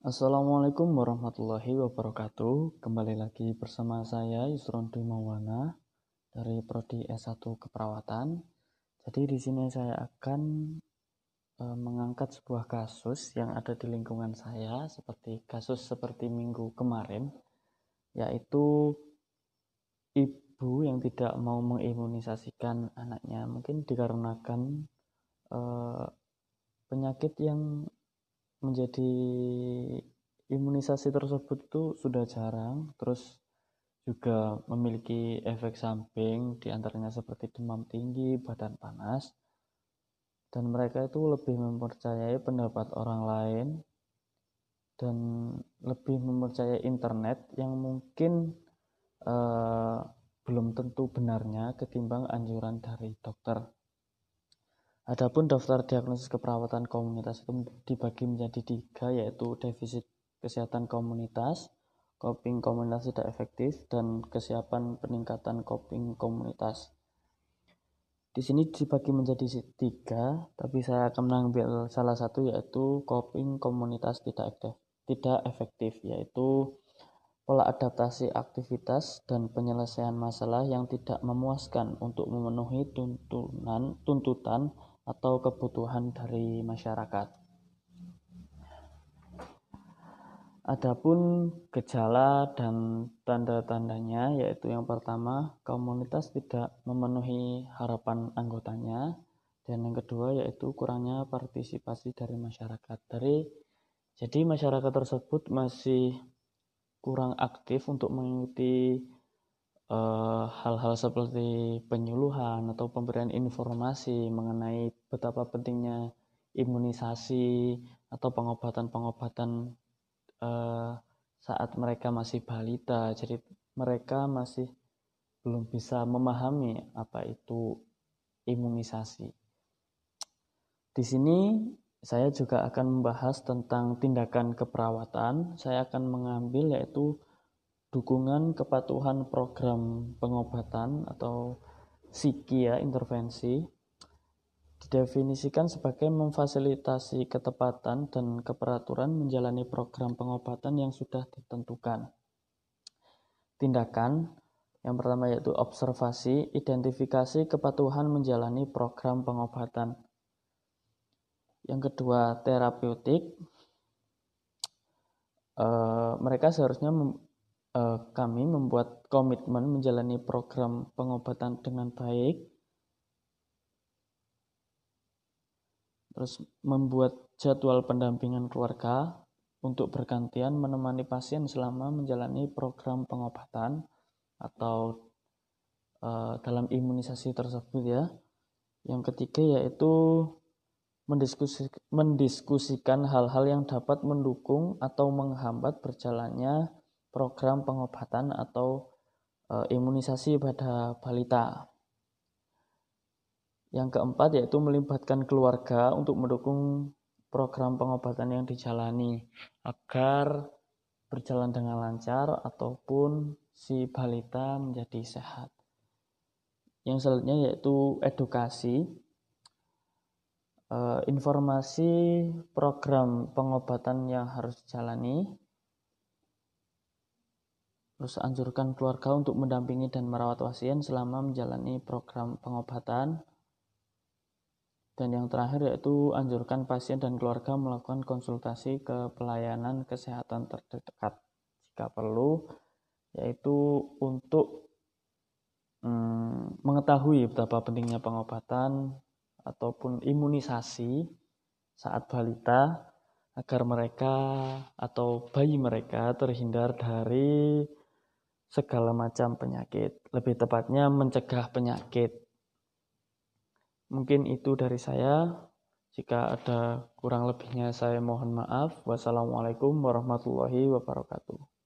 Assalamualaikum warahmatullahi wabarakatuh. Kembali lagi bersama saya Yusron Mawana dari prodi S1 Keperawatan. Jadi di sini saya akan e, mengangkat sebuah kasus yang ada di lingkungan saya seperti kasus seperti minggu kemarin yaitu ibu yang tidak mau mengimunisasikan anaknya mungkin dikarenakan e, penyakit yang menjadi imunisasi tersebut itu sudah jarang terus juga memiliki efek samping di antaranya seperti demam tinggi, badan panas dan mereka itu lebih mempercayai pendapat orang lain dan lebih mempercayai internet yang mungkin uh, belum tentu benarnya ketimbang anjuran dari dokter. Adapun daftar diagnosis keperawatan komunitas itu dibagi menjadi tiga yaitu defisit kesehatan komunitas, coping komunitas tidak efektif, dan kesiapan peningkatan coping komunitas. Di sini dibagi menjadi tiga, tapi saya akan mengambil salah satu yaitu coping komunitas tidak efektif, tidak efektif yaitu pola adaptasi aktivitas dan penyelesaian masalah yang tidak memuaskan untuk memenuhi tuntunan tuntutan atau kebutuhan dari masyarakat. Adapun gejala dan tanda-tandanya yaitu yang pertama komunitas tidak memenuhi harapan anggotanya dan yang kedua yaitu kurangnya partisipasi dari masyarakat. Dari jadi masyarakat tersebut masih kurang aktif untuk mengikuti hal-hal uh, seperti penyuluhan atau pemberian informasi mengenai betapa pentingnya imunisasi atau pengobatan-pengobatan uh, saat mereka masih balita. Jadi mereka masih belum bisa memahami apa itu imunisasi. Di sini saya juga akan membahas tentang tindakan keperawatan. Saya akan mengambil yaitu dukungan kepatuhan program pengobatan atau SIKI ya intervensi didefinisikan sebagai memfasilitasi ketepatan dan keperaturan menjalani program pengobatan yang sudah ditentukan. Tindakan yang pertama yaitu observasi, identifikasi kepatuhan menjalani program pengobatan. Yang kedua, terapeutik. E, mereka seharusnya kami membuat komitmen menjalani program pengobatan dengan baik, terus membuat jadwal pendampingan keluarga untuk bergantian menemani pasien selama menjalani program pengobatan atau uh, dalam imunisasi tersebut ya. Yang ketiga yaitu mendiskusi, mendiskusikan hal-hal yang dapat mendukung atau menghambat berjalannya program pengobatan atau e, imunisasi pada balita. Yang keempat yaitu melibatkan keluarga untuk mendukung program pengobatan yang dijalani agar berjalan dengan lancar ataupun si balita menjadi sehat. Yang selanjutnya yaitu edukasi. E, informasi program pengobatan yang harus dijalani Terus anjurkan keluarga untuk mendampingi dan merawat pasien selama menjalani program pengobatan. Dan yang terakhir yaitu anjurkan pasien dan keluarga melakukan konsultasi ke pelayanan kesehatan terdekat jika perlu, yaitu untuk hmm, mengetahui betapa pentingnya pengobatan ataupun imunisasi saat balita agar mereka atau bayi mereka terhindar dari segala macam penyakit, lebih tepatnya mencegah penyakit. Mungkin itu dari saya. Jika ada kurang lebihnya saya mohon maaf. Wassalamualaikum warahmatullahi wabarakatuh.